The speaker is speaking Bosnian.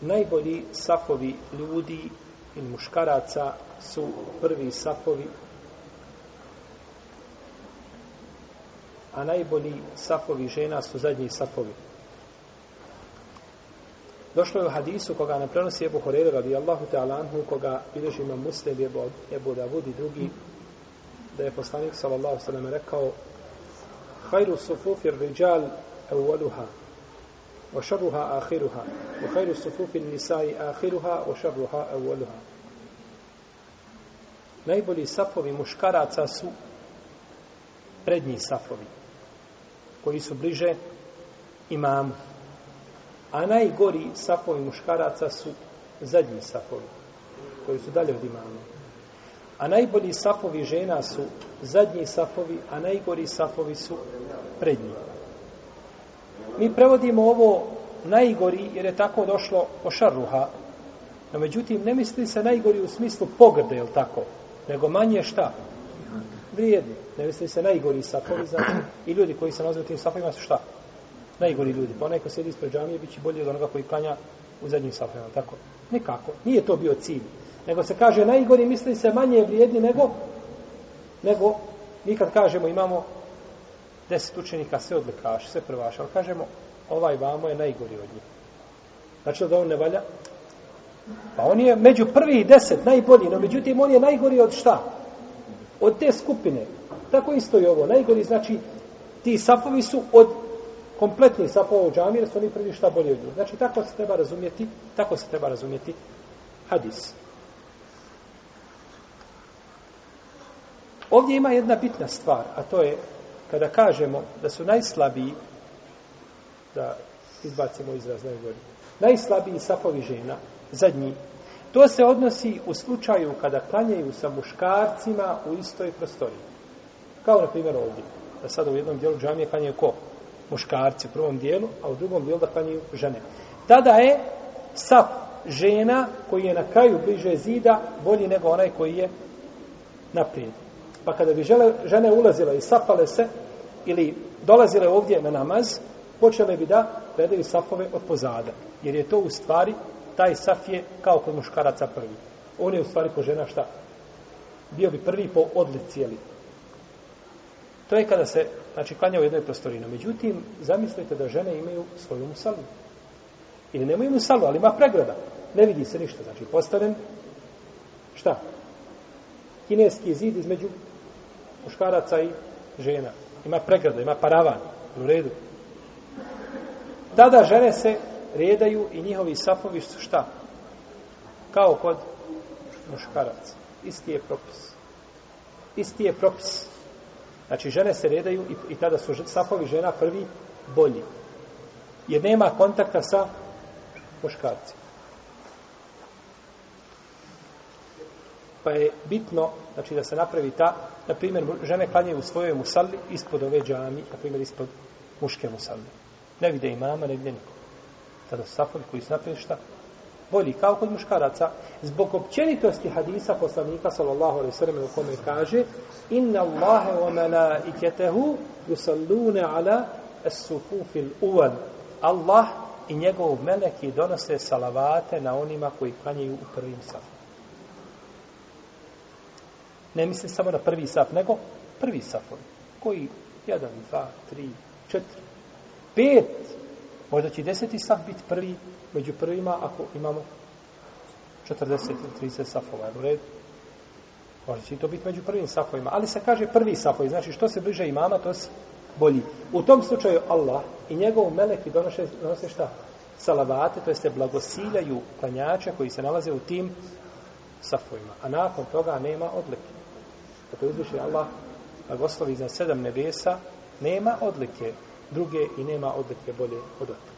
Najbolji safovi ljudi i muškaraca su prvi safovi a najbolji safovi žena su zadnji safovi. Došlo je u hadisu koga ne prenosi Ebu Horeira radijallahu ta'ala anhu, koga bilježi imam muslim Ebu, Ebu Davud i drugi, da je poslanik sallallahu sallam rekao Hajru sufufir riđal evvaluha wa šarruha ahiruha wa hajru sufufi nisai ahiruha wa šarruha Najbolji safovi muškaraca su prednji safovi koji su bliže imamu A najgori safovi muškaraca su zadnji safovi, koji su dalje od imama. A najbolji safovi žena su zadnji safovi, a najgori safovi su prednji. Mi prevodimo ovo najgori jer je tako došlo o šarruha, no međutim ne misli se najgori u smislu pogrde, jel tako? Nego manje šta? Vrijedni. Ne misli se najgori sapovi, znači i ljudi koji se nazivaju tim sapovima su šta? najgori ljudi. Pa onaj ko sjedi ispred džamije bit će bolji od onoga koji klanja u zadnjim sapovima, Tako? Nikako. Nije to bio cilj. Nego se kaže najgori misli se manje vrijedni nego nego mi kad kažemo imamo deset učenika sve odlikaš, sve prvaš, ali kažemo ovaj vamo je najgori od njih. Znači da on ne valja? Pa on je među prvi deset najbolji, no međutim on je najgori od šta? Od te skupine. Tako isto i ovo. Najgori znači ti sapovi su od kompletnih sapova u džami, jer su oni prvi šta bolje od njih. Znači, tako se treba razumjeti, tako se treba razumjeti hadis. Ovdje ima jedna bitna stvar, a to je kada kažemo da su najslabiji, da izbacimo izraz najgori, najslabiji sapovi žena, zadnji, to se odnosi u slučaju kada klanjaju sa muškarcima u istoj prostoriji. Kao na primjer ovdje. Da sada u jednom dijelu džamije klanjaju ko? muškarci u prvom dijelu, a u drugom dijelu da klanjaju žene. Tada je sap žena koji je na kraju bliže zida bolji nego onaj koji je naprijed. Pa kada bi žele, žene ulazile i sapale se ili dolazile ovdje na namaz, počele bi da predaju safove od pozada. Jer je to u stvari, taj saf je kao kod muškaraca prvi. On je u stvari ko žena šta? Bio bi prvi po odlici, jeli? To je kada se, znači, klanja u jednoj prostorinu. Međutim, zamislite da žene imaju svoju musalu. Ili nemaju musalu, ali ima pregrada. Ne vidi se ništa. Znači, postavljen, šta? Kineski zid između muškaraca i žena. Ima pregrada, ima paravan. U redu. Tada žene se redaju i njihovi sapovi su šta? Kao kod muškaraca. Isti je propis. Isti je propis. Znači, žene se redaju i, i tada su safovi žena prvi bolji. Jer nema kontakta sa muškarcima. Pa je bitno, znači, da se napravi ta, na primjer, žene klanjaju u svojoj musalli ispod ove džami, na primjer, ispod muške musalli. Ne vide imama, ne vide nikog Tada su safovi koji su napravili šta? bolji kao kod muškaraca zbog općenitosti hadisa poslanika sallallahu alejhi ve sellem u kome kaže inna Allaha wa malaikatahu yusalluna ala as-sufufil awwal Allah i njegov meleki donose salavate na onima koji klanjaju u prvim safu. Ne misli samo na prvi saf, nego prvi safovi. Koji? Jedan, dva, tri, četiri, pet. Možda će deseti saf biti prvi među prvima ako imamo 40 ili 30 safova. U redu? Možda će to biti među prvim safovima. Ali se kaže prvi safovi. Znači što se bliže imama, to se bolji. U tom slučaju Allah i njegov meleki donose, donose šta? Salavate, to jeste blagosiljaju klanjača koji se nalaze u tim safovima. A nakon toga nema odlike. Zato uzviše Allah blagoslovi za sedam nebesa, nema odlike druge i nema odlike bolje od otka.